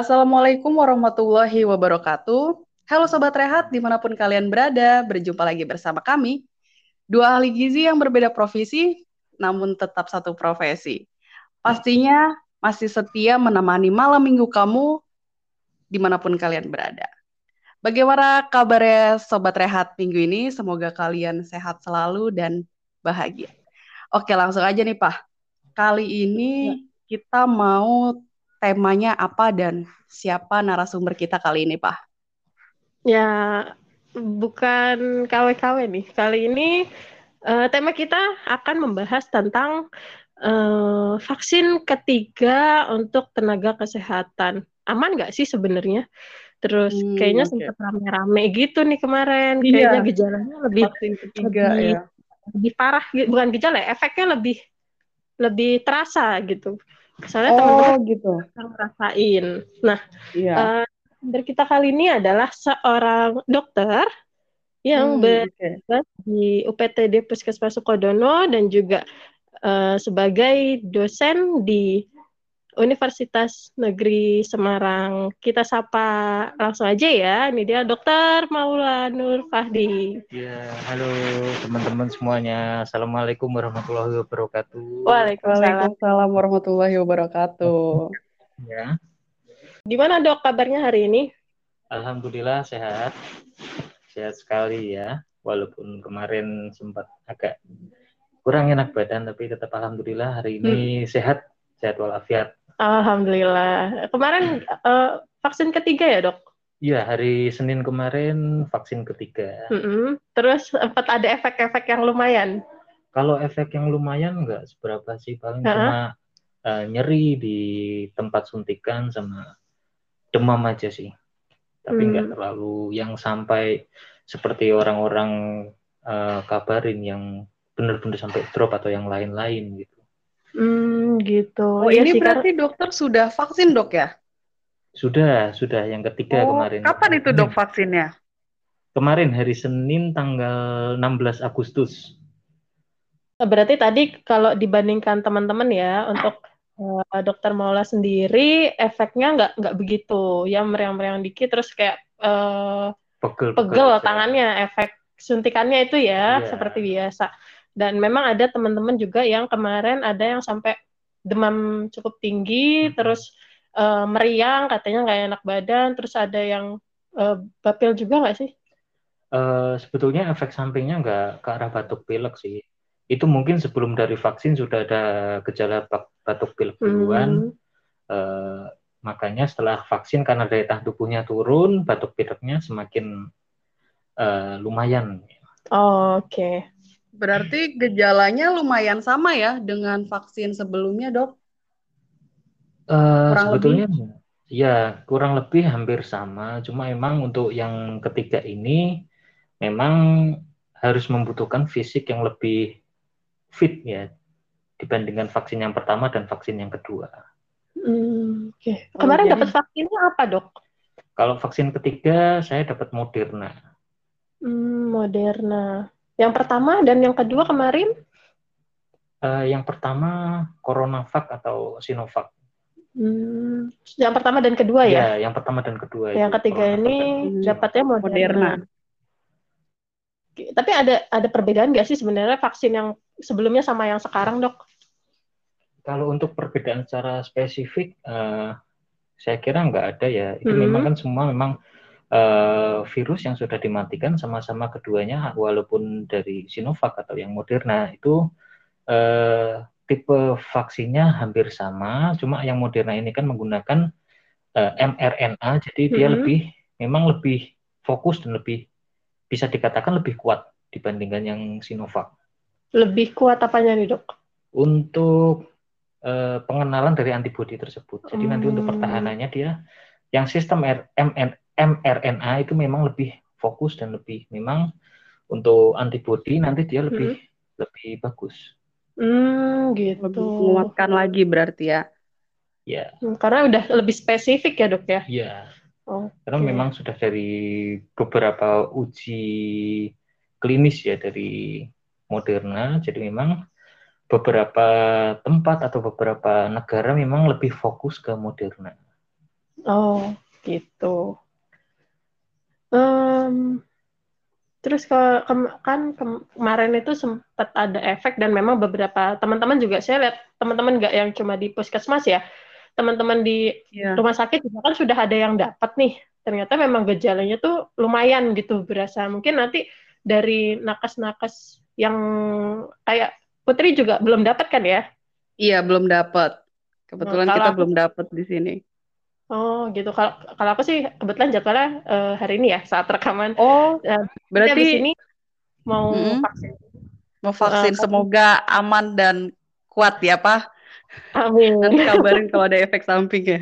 Assalamualaikum warahmatullahi wabarakatuh. Halo Sobat Rehat, di mana pun kalian berada, berjumpa lagi bersama kami. Dua ahli gizi yang berbeda profesi, namun tetap satu profesi. Pastinya masih setia menemani malam minggu kamu di mana pun kalian berada. Bagaimana kabarnya Sobat Rehat minggu ini? Semoga kalian sehat selalu dan bahagia. Oke, langsung aja nih Pak. Kali ini ya. kita mau temanya apa dan siapa narasumber kita kali ini, Pak? Ya, bukan KW-KW nih. Kali ini uh, tema kita akan membahas tentang uh, vaksin ketiga untuk tenaga kesehatan. Aman nggak sih sebenarnya? Terus hmm, kayaknya okay. sempat rame-rame gitu nih kemarin. Iya. Kayaknya gejalanya lebih vaksin ketiga lebih, ya. Lebih parah, bukan gejala, ya, efeknya lebih lebih terasa gitu. Soalnya oh, teman-teman gitu. ngerasain. Nah, iya. uh, kita kali ini adalah seorang dokter yang hmm, bertugas okay. di UPTD Puskesmas Sukodono dan juga uh, sebagai dosen di Universitas Negeri Semarang. Kita sapa langsung aja ya. Ini dia Dokter Maula Nur Fahdi. Ya, halo teman-teman semuanya. Assalamualaikum warahmatullahi wabarakatuh. Waalaikumsalam warahmatullahi wabarakatuh. Ya. Gimana dok kabarnya hari ini? Alhamdulillah sehat. Sehat sekali ya. Walaupun kemarin sempat agak kurang enak badan, tapi tetap alhamdulillah hari ini hmm. sehat, sehat walafiat. Alhamdulillah. Kemarin uh, vaksin ketiga ya dok? Iya, hari Senin kemarin vaksin ketiga. Mm -hmm. Terus sempat ada efek-efek yang lumayan? Kalau efek yang lumayan nggak seberapa sih, paling uh -huh. cuma uh, nyeri di tempat suntikan sama demam aja sih. Tapi nggak mm. terlalu yang sampai seperti orang-orang uh, kabarin yang benar-benar sampai drop atau yang lain-lain gitu. Hmm, gitu. Oh, ya ini sih, berarti dokter sudah vaksin, Dok ya? Sudah, sudah yang ketiga oh, kemarin. Kapan itu, Dok, vaksinnya? Kemarin hari Senin tanggal 16 Agustus. Berarti tadi kalau dibandingkan teman-teman ya untuk uh, dokter Maula sendiri efeknya nggak nggak begitu ya meriang-meriang dikit terus kayak uh, pegel, pegel, pegel tangannya efek suntikannya itu ya yeah. seperti biasa dan memang ada teman-teman juga yang kemarin ada yang sampai demam cukup tinggi, hmm. terus uh, meriang, katanya nggak enak badan, terus ada yang uh, bapil juga nggak sih? Uh, sebetulnya efek sampingnya nggak ke arah batuk pilek sih. Itu mungkin sebelum dari vaksin sudah ada gejala batuk pilek duluan. Hmm. Uh, makanya setelah vaksin karena daya tahan tubuhnya turun, batuk pileknya semakin uh, lumayan. Oh, Oke. Okay. Berarti gejalanya lumayan sama ya dengan vaksin sebelumnya, dok? Uh, kurang sebetulnya lebih? ya kurang lebih hampir sama. Cuma memang untuk yang ketiga ini memang harus membutuhkan fisik yang lebih fit ya dibandingkan vaksin yang pertama dan vaksin yang kedua. Hmm, Oke. Okay. Kemarin oh, dapat vaksinnya apa dok? Kalau vaksin ketiga saya dapat Moderna. Hmm, Moderna. Yang pertama dan yang kedua kemarin? Uh, yang pertama CoronaVac atau Sinovac. Hmm, yang pertama dan kedua ya? Ya, yang pertama dan kedua. Yang ketiga ini dapatnya Moderna. Moderna. Tapi ada ada perbedaan nggak sih sebenarnya vaksin yang sebelumnya sama yang sekarang, dok? Kalau untuk perbedaan secara spesifik, uh, saya kira nggak ada ya. Itu hmm. memang kan semua memang uh, virus yang sudah dimatikan sama-sama keduanya walaupun dari Sinovac atau yang Moderna itu uh, tipe vaksinnya hampir sama, cuma yang Moderna ini kan menggunakan uh, mRNA, jadi dia mm -hmm. lebih memang lebih fokus dan lebih bisa dikatakan lebih kuat dibandingkan yang Sinovac. Lebih kuat apanya nih dok? Untuk uh, pengenalan dari antibodi tersebut. Jadi hmm. nanti untuk hmm. pertahanannya dia yang sistem mRNA mRNA itu memang lebih fokus dan lebih memang untuk antibody nanti dia lebih hmm. lebih bagus. Hmm, gitu. Lebih menguatkan lagi berarti ya. Ya. Hmm, karena udah lebih spesifik ya dok ya. Iya. Oh, karena okay. memang sudah dari beberapa uji klinis ya dari Moderna, jadi memang beberapa tempat atau beberapa negara memang lebih fokus ke Moderna. Oh, gitu. Um, terus ke, ke kan ke, kemarin itu sempat ada efek dan memang beberapa teman-teman juga saya lihat teman-teman nggak yang cuma di puskesmas ya, teman-teman di yeah. rumah sakit juga kan sudah ada yang dapat nih. Ternyata memang gejalanya tuh lumayan gitu berasa. Mungkin nanti dari nakes-nakes yang kayak Putri juga belum dapat kan ya? Iya, belum dapat. Kebetulan nah, kita belum dapat di sini. Oh, gitu. Kalau kalau aku sih kebetulan jadwalnya uh, hari ini ya saat rekaman. Oh, uh, berarti di sini mau mm, vaksin. Mau vaksin, uh, semoga aman dan kuat ya, Pak. Amin. Nanti kabarin kalau ada efek samping ya.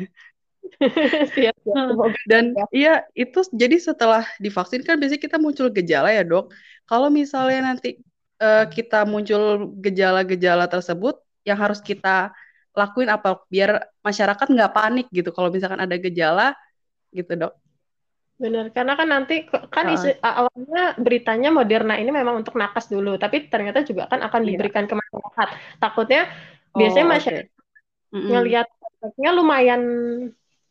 siap, siap. Dan iya itu jadi setelah divaksin kan biasanya kita muncul gejala ya dok. Kalau misalnya nanti uh, kita muncul gejala-gejala tersebut, yang harus kita lakuin apa biar masyarakat nggak panik gitu kalau misalkan ada gejala gitu dok. Benar, karena kan nanti kan uh. isi, awalnya beritanya Moderna ini memang untuk nakes dulu, tapi ternyata juga kan akan iya. diberikan ke masyarakat. Takutnya oh, biasanya masyarakat okay. ngelihat efeknya lumayan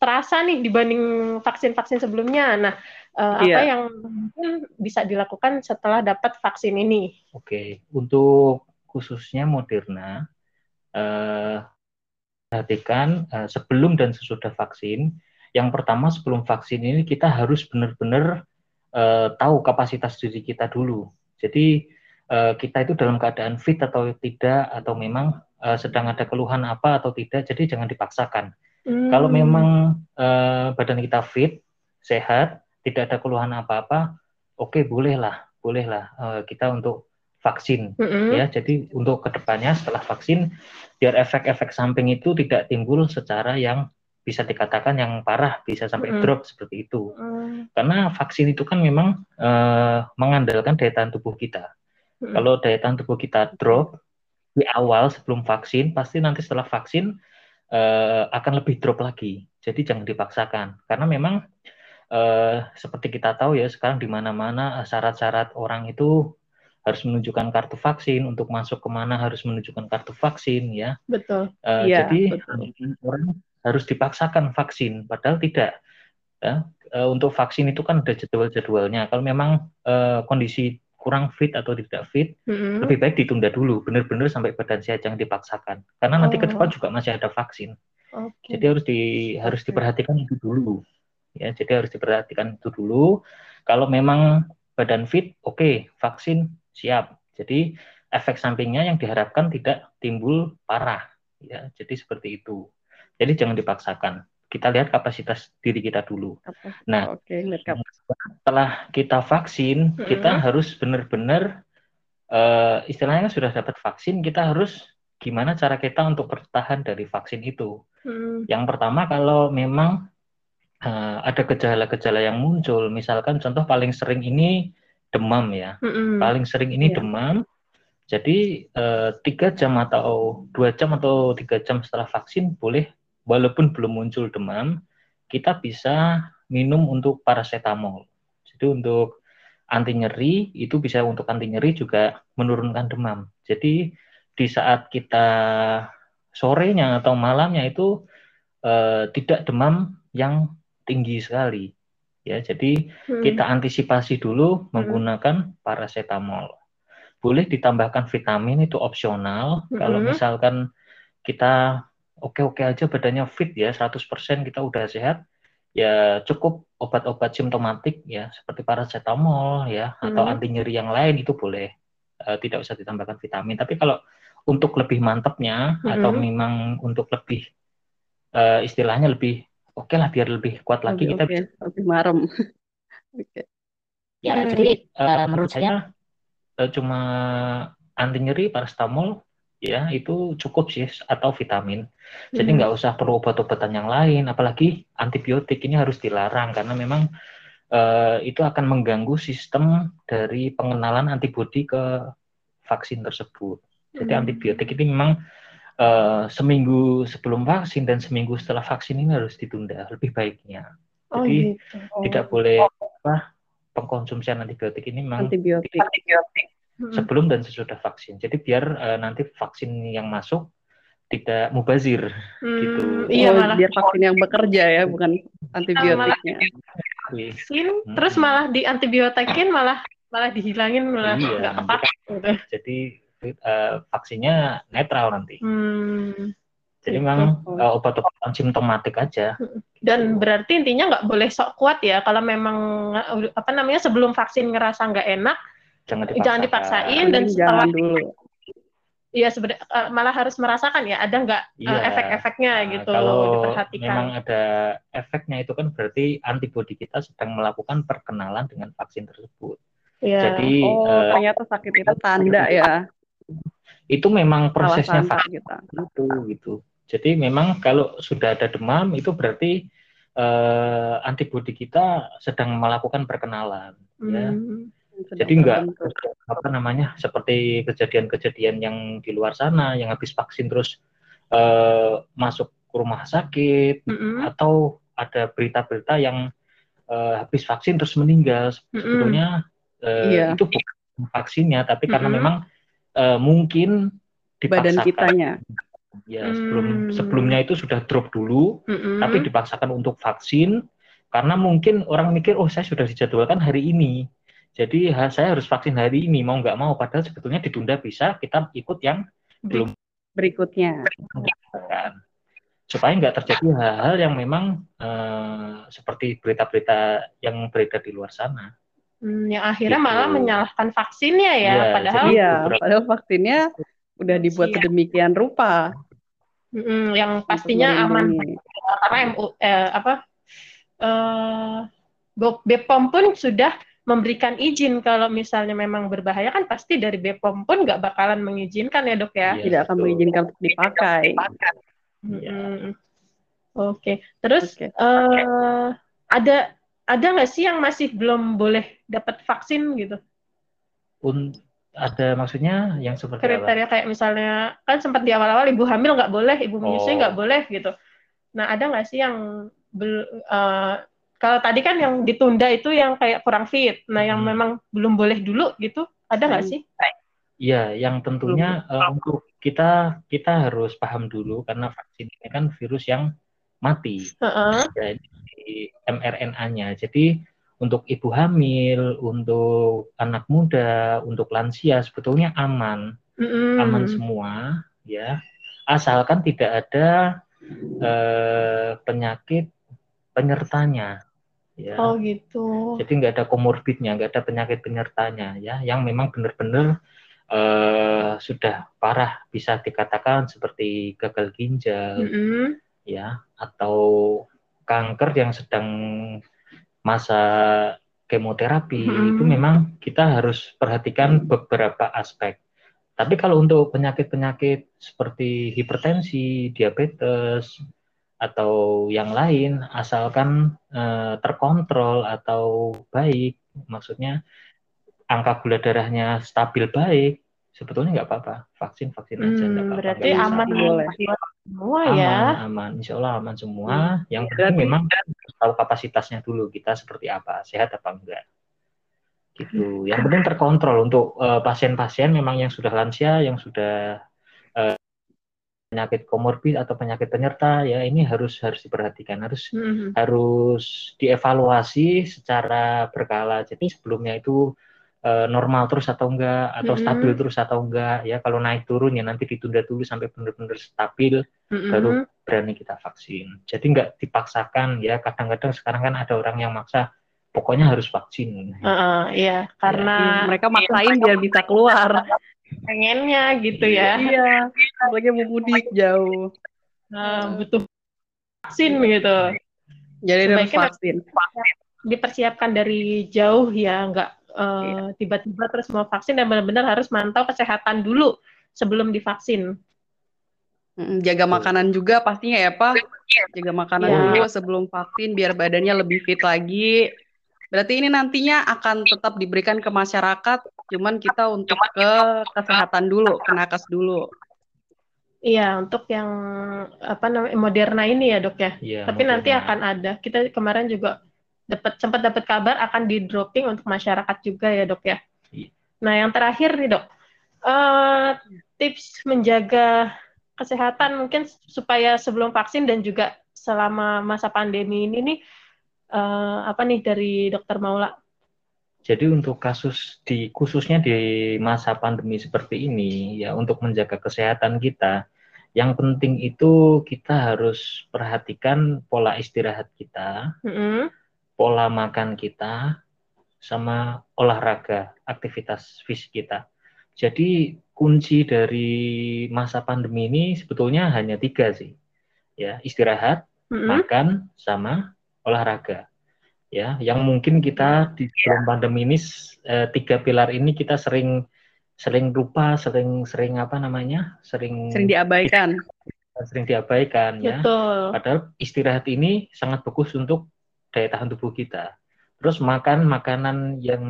terasa nih dibanding vaksin-vaksin sebelumnya. Nah, uh, iya. apa yang mungkin bisa dilakukan setelah dapat vaksin ini? Oke, untuk khususnya Moderna, uh, perhatikan uh, sebelum dan sesudah vaksin. Yang pertama sebelum vaksin ini kita harus benar-benar uh, tahu kapasitas diri kita dulu. Jadi uh, kita itu dalam keadaan fit atau tidak, atau memang uh, sedang ada keluhan apa atau tidak. Jadi jangan dipaksakan Hmm. Kalau memang uh, badan kita fit, sehat, tidak ada keluhan apa-apa, oke okay, bolehlah, bolehlah uh, kita untuk vaksin mm-hmm. ya. Jadi untuk ke depannya setelah vaksin, biar efek-efek samping itu tidak timbul secara yang bisa dikatakan yang parah, bisa sampai mm-hmm. drop seperti itu. Mm. Karena vaksin itu kan memang uh, mengandalkan daya tahan tubuh kita. Mm-hmm. Kalau daya tahan tubuh kita drop di awal sebelum vaksin, pasti nanti setelah vaksin uh, akan lebih drop lagi. Jadi jangan dipaksakan karena memang uh, seperti kita tahu ya sekarang di mana-mana syarat-syarat orang itu harus menunjukkan kartu vaksin untuk masuk ke mana harus menunjukkan kartu vaksin ya. Betul. Uh, ya, jadi betul. orang harus dipaksakan vaksin padahal tidak. Ya. Uh, untuk vaksin itu kan ada jadwal-jadwalnya. Kalau memang uh, kondisi kurang fit atau tidak fit, mm-hmm. lebih baik ditunda dulu, benar-benar sampai badan sehat jangan dipaksakan. Karena oh. nanti ke oh. depan juga masih ada vaksin. Okay. Jadi harus di harus diperhatikan itu dulu. Ya, jadi harus diperhatikan itu dulu. Kalau memang badan fit, oke, okay, vaksin siap. Jadi efek sampingnya yang diharapkan tidak timbul parah. Ya, jadi seperti itu. Jadi jangan dipaksakan kita lihat kapasitas diri kita dulu. Nah, okay, setelah kita vaksin, mm-hmm. kita harus benar-benar uh, istilahnya sudah dapat vaksin, kita harus gimana cara kita untuk bertahan dari vaksin itu. Mm. Yang pertama kalau memang uh, ada gejala-gejala yang muncul, misalkan contoh paling sering ini demam ya, mm-hmm. paling sering ini yeah. demam. Jadi eh, tiga jam atau dua jam atau tiga jam setelah vaksin boleh walaupun belum muncul demam, kita bisa minum untuk paracetamol. Jadi untuk anti nyeri itu bisa untuk anti nyeri juga menurunkan demam. Jadi di saat kita sorenya atau malamnya itu eh, tidak demam yang tinggi sekali. Ya, jadi hmm. kita antisipasi dulu hmm. menggunakan paracetamol. Boleh ditambahkan vitamin itu opsional. Hmm. Kalau misalkan kita oke-oke aja badannya fit ya 100% kita udah sehat ya cukup obat-obat simptomatik ya seperti paracetamol ya hmm. atau anti nyeri yang lain itu boleh uh, tidak usah ditambahkan vitamin tapi kalau untuk lebih mantapnya hmm. atau memang untuk lebih uh, istilahnya lebih oke okay lah biar lebih kuat lagi okay, kita okay. bisa lebih marem okay. ya jadi uh, menurut saya uh, cuma anti nyeri paracetamol ya itu cukup sih atau vitamin. Jadi hmm. nggak usah perlu obat-obatan yang lain, apalagi antibiotik ini harus dilarang karena memang uh, itu akan mengganggu sistem dari pengenalan antibodi ke vaksin tersebut. Jadi hmm. antibiotik ini memang uh, seminggu sebelum vaksin dan seminggu setelah vaksin ini harus ditunda lebih baiknya. Oh, Jadi gitu. oh. tidak boleh apa pengkonsumsian antibiotik ini memang antibiotik. antibiotik sebelum dan sesudah vaksin. Jadi biar uh, nanti vaksin yang masuk tidak mubazir Hmm, gitu. Iya Oh, malah biar vaksin yang bekerja ya, bukan antibiotiknya. vaksin, Hmm. terus malah di antibiotikin malah malah dihilangin malah Iya, nggak gitu. Jadi eh, vaksinnya netral nanti. Hmm. Jadi Gitu. memang eh, obat-obatan simptomatik aja. Dan berarti intinya nggak boleh sok kuat ya kalau memang eh, apa namanya sebelum vaksin ngerasa nggak enak, Jangan Jangan dipaksakan. dipaksain. dan setelah- jangan dulu. ya sebenarnya eh, malah harus merasakan ya ada nggak eh, Iya. efek-efeknya Nah, gitu kalau diperhatikan. memang ada efeknya itu kan berarti antibodi kita sedang melakukan perkenalan dengan vaksin tersebut. Iya. Jadi Oh, eh, ternyata sakit itu tanda ya. Itu memang prosesnya vaksin itu gitu. Jadi memang kalau sudah ada demam itu berarti eh, antibodi kita sedang melakukan perkenalan. Ya. Hmm. Sedang Jadi enggak terbentuk. apa namanya seperti kejadian-kejadian yang di luar sana yang habis vaksin terus eh, masuk ke rumah sakit Mm-mm. atau ada berita-berita yang eh, habis vaksin terus meninggal Mm-mm. sebetulnya eh, Iya. itu bukan vaksinnya tapi karena Mm-mm. memang eh, mungkin Badan dipaksakan kitanya. ya sebelum Hmm. sebelumnya itu sudah drop dulu Mm-mm. tapi dipaksakan untuk vaksin karena mungkin orang mikir oh saya sudah dijadwalkan hari ini jadi ha- saya harus vaksin hari ini mau nggak mau padahal sebetulnya ditunda bisa kita ikut yang Berikutnya. kan supaya nggak terjadi hal-hal yang memang eh, seperti berita-berita yang beredar di luar sana Hmm, yang akhirnya Gitu. malah menyalahkan vaksinnya ya, Iya, padahal Iya, padahal vaksinnya udah dibuat Iya. sedemikian rupa mm, yang pastinya aman karena MU eh, apa eh BPOM pun sudah memberikan izin kalau misalnya memang berbahaya kan pasti dari BPOM pun nggak bakalan mengizinkan ya dok ya. Iya, Tidak akan mengizinkan untuk dipakai. Iya. Mm-mm. Oke, terus Oke. eh, ada ada nggak sih yang masih belum boleh dapat vaksin gitu? Un- ada maksudnya yang seperti apa? Kriteria kayak misalnya kan sempat di awal-awal ibu hamil nggak boleh, ibu menyusui Oh. nggak boleh gitu. Nah ada nggak sih yang eh, kalau tadi kan yang ditunda itu yang kayak kurang fit. Nah yang Hmm. memang belum boleh dulu gitu, ada nggak Hmm. sih? Iya, yang tentunya eh, untuk kita kita harus paham dulu karena vaksin ini kan virus yang mati. Heeh. Jadi mRNA-nya. Jadi untuk ibu hamil, untuk anak muda, untuk lansia sebetulnya aman, Mm-mm. aman semua, ya. Asalkan tidak ada eh, penyakit penyertanya, ya. Oh gitu. Jadi nggak ada komorbidnya, nggak ada penyakit penyertanya, ya, yang memang benar-benar eh, sudah parah, bisa dikatakan seperti gagal ginjal, Mm-mm. Ya atau kanker yang sedang masa kemoterapi Hmm. itu memang kita harus perhatikan beberapa aspek. Tapi kalau untuk penyakit-penyakit seperti hipertensi, diabetes atau yang lain asalkan eh, terkontrol atau baik, maksudnya angka gula darahnya stabil baik, sebetulnya nggak apa-apa. Vaksin vaksin aja Hmm, apa-apa. berarti aman boleh. Semua aman, ya. aman, insya Allah aman semua. Yang penting memang harus tahu kapasitasnya dulu kita seperti apa, sehat apa enggak. Gitu. Yang penting terkontrol untuk eh, pasien-pasien memang yang sudah lansia, yang sudah eh, penyakit komorbid atau penyakit penyerta, ya ini harus harus diperhatikan, harus Mm-mm. harus dievaluasi secara berkala. Jadi sebelumnya itu eh, normal terus atau enggak, atau Mm-mm. stabil terus atau enggak. Ya kalau naik turun ya nanti ditunda dulu sampai benar-benar stabil Mm-mm. baru berani kita vaksin. Jadi nggak dipaksakan ya. Kadang-kadang sekarang kan ada orang yang maksa pokoknya harus vaksin. Heeh, iya, karena mereka maksain biar bisa keluar. pengennya gitu ya. iya, apalagi mau mudik jauh. Nah, butuh vaksin gitu. Jadi harus vaksin. Dipersiapkan dari jauh ya, nggak eh, Iya. tiba-tiba terus mau vaksin dan benar-benar harus mantau kesehatan dulu sebelum divaksin. Jaga makanan juga pastinya ya Pak. Jaga makanan Iya. dulu sebelum vaksin biar badannya lebih fit lagi. Berarti ini nantinya akan tetap diberikan ke masyarakat, cuman kita untuk ke kesehatan dulu, ke nakes dulu. Iya, untuk yang apa namanya Moderna ini ya dok ya. Iya, Tapi nanti Moderna. akan ada. Kita kemarin juga dapat sempat dapat kabar akan di dropping untuk masyarakat juga ya dok ya. Iya. Nah yang terakhir nih dok, Eh tips menjaga kesehatan mungkin supaya sebelum vaksin dan juga selama masa pandemi ini nih uh, apa nih dari dokter Maula? Jadi untuk kasus di khususnya di masa pandemi seperti ini ya untuk menjaga kesehatan kita yang penting itu kita harus perhatikan pola istirahat kita, mm -hmm. Pola makan kita, sama olahraga, aktivitas fisik kita. Jadi kunci dari masa pandemi ini sebetulnya hanya tiga sih, ya istirahat, mm-hmm. makan, sama olahraga. Ya, yang mungkin kita di dalam pandemi ini eh, tiga pilar ini kita sering sering lupa, sering sering apa namanya, sering sering diabaikan, sering diabaikan ya. Padahal istirahat ini sangat bagus untuk daya tahan tubuh kita. Terus makan makanan yang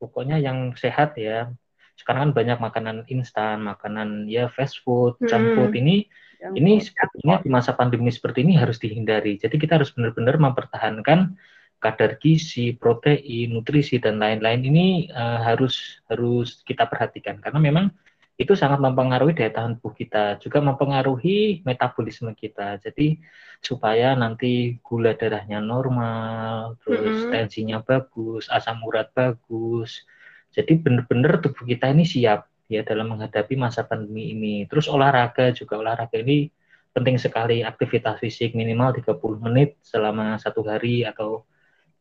pokoknya yang sehat ya. Sekarang kan banyak makanan instan, makanan ya fast food, junk food. Ini yang ini sebetulnya di masa pandemi seperti ini harus dihindari. Jadi kita harus benar-benar mempertahankan kadar gizi, protein, nutrisi dan lain-lain. Ini uh, harus harus kita perhatikan. Karena memang itu sangat mempengaruhi daya tahan tubuh kita, juga mempengaruhi metabolisme kita. Jadi supaya nanti gula darahnya normal, terus mm -hmm. tensinya bagus, asam urat bagus, jadi benar-benar tubuh kita ini siap ya dalam menghadapi masa pandemi ini. Terus olahraga juga olahraga ini penting sekali aktivitas fisik minimal 30 menit selama satu hari atau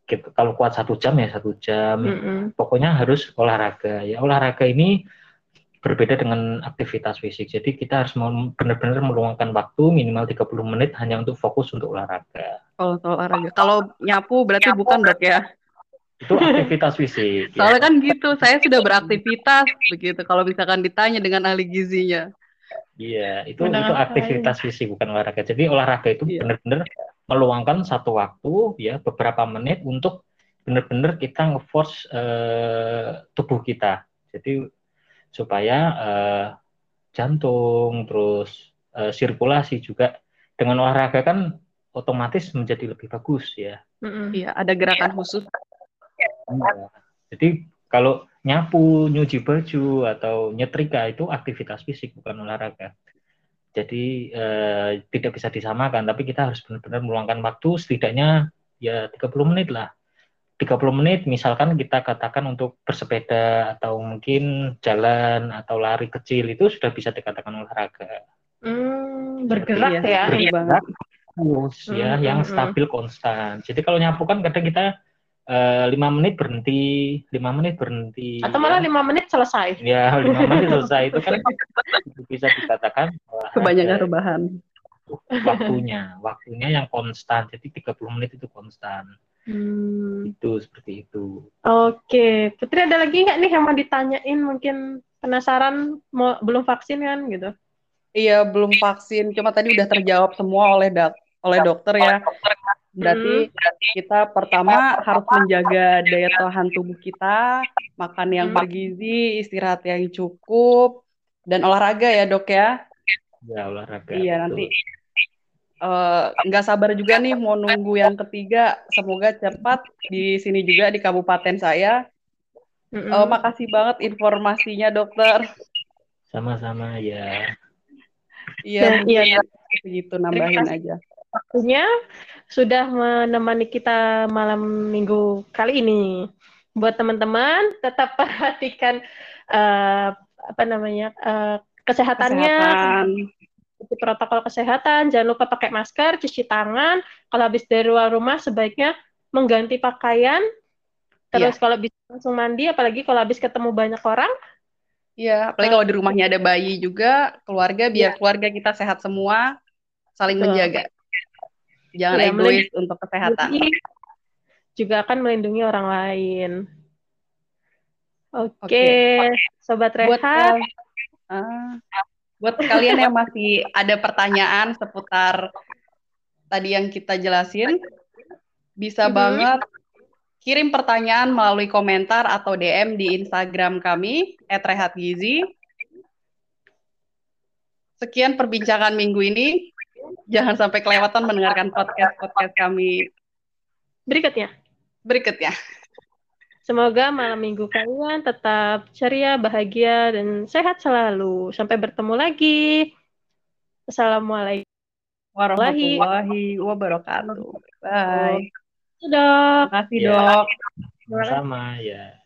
gitu. kalau kuat satu jam ya satu jam. Mm -hmm. Pokoknya harus olahraga. Ya olahraga ini berbeda dengan aktivitas fisik. Jadi kita harus benar-benar meluangkan waktu minimal 30 menit hanya untuk fokus untuk olahraga. Oh, olahraga. Kalau nyapu berarti nyapu, bukan dok ya? itu aktivitas fisik. Soalnya ya. kan gitu, saya sudah beraktivitas begitu. Kalau misalkan ditanya dengan ahli gizinya. Iya, itu itu aktivitas fisik bukan olahraga. Jadi olahraga itu iya. benar-benar meluangkan satu waktu ya beberapa menit untuk benar-benar kita ngeforce uh, tubuh kita. Jadi supaya uh, jantung terus uh, sirkulasi juga dengan olahraga kan otomatis menjadi lebih bagus ya. Iya, ada gerakan khusus Iya. Jadi kalau nyapu, nyuci baju atau nyetrika itu aktivitas fisik bukan olahraga. Jadi eh, tidak bisa disamakan, tapi kita harus benar-benar meluangkan waktu setidaknya ya 30 menit lah. 30 menit misalkan kita katakan untuk bersepeda atau mungkin jalan atau lari kecil itu sudah bisa dikatakan olahraga. Hmm, bergerak ya. Bergerak, terus ya, hmm, yang hmm, hmm. stabil konstan. Jadi kalau nyapu kan kadang kita Eh, lima menit berhenti, lima menit berhenti. Atau malah lima menit selesai. Ya, lima menit selesai itu kan bisa dikatakan kebanyakan rebahan. Waktunya, waktunya yang konstan. Jadi 30 menit itu konstan. Hmm. Itu seperti itu. Oke, Putri ada lagi nggak nih yang mau ditanyain? Mungkin penasaran mau belum vaksin kan gitu? Iya, belum vaksin. Cuma tadi udah terjawab semua oleh dok oleh dokter ya. Berarti hmm. kita pertama harus menjaga daya tahan tubuh kita, makan yang hmm. bergizi, istirahat yang cukup, dan olahraga ya dok ya. Ya olahraga. Iya nanti nggak uh, sabar juga nih mau nunggu yang ketiga. Semoga cepat di sini juga di kabupaten saya. Mm -hmm. uh, makasih banget informasinya dokter. Sama-sama ya. Iya, iya. Begitu nambahin aja waktunya sudah menemani kita malam minggu kali ini. Buat teman-teman tetap perhatikan uh, apa namanya uh, kesehatannya, Kesehatan. Protokol kesehatan. Jangan lupa pakai masker, cuci tangan. Kalau habis dari luar rumah sebaiknya mengganti pakaian. Terus yeah. kalau bisa langsung mandi, apalagi kalau habis ketemu banyak orang. Iya, apalagi kalau di rumahnya ada bayi juga, keluarga biar yeah. keluarga kita sehat semua, saling Betul. menjaga. Jangan ya, egois untuk kesehatan. Juga akan melindungi orang lain. Oke, okay. okay. sobat rehat. Buat, uh, buat kalian yang masih ada pertanyaan seputar tadi yang kita jelasin, bisa mm -hmm. banget kirim pertanyaan melalui komentar atau DM di Instagram kami @rehatgizi. Sekian perbincangan minggu ini jangan sampai kelewatan mendengarkan podcast-podcast kami berikutnya. Berikutnya. Semoga malam minggu kalian tetap ceria, bahagia, dan sehat selalu. Sampai bertemu lagi. Assalamualaikum warahmatullahi wabarakatuh. Bye. Sudah. Terima kasih, Dok. Sama-sama, ya.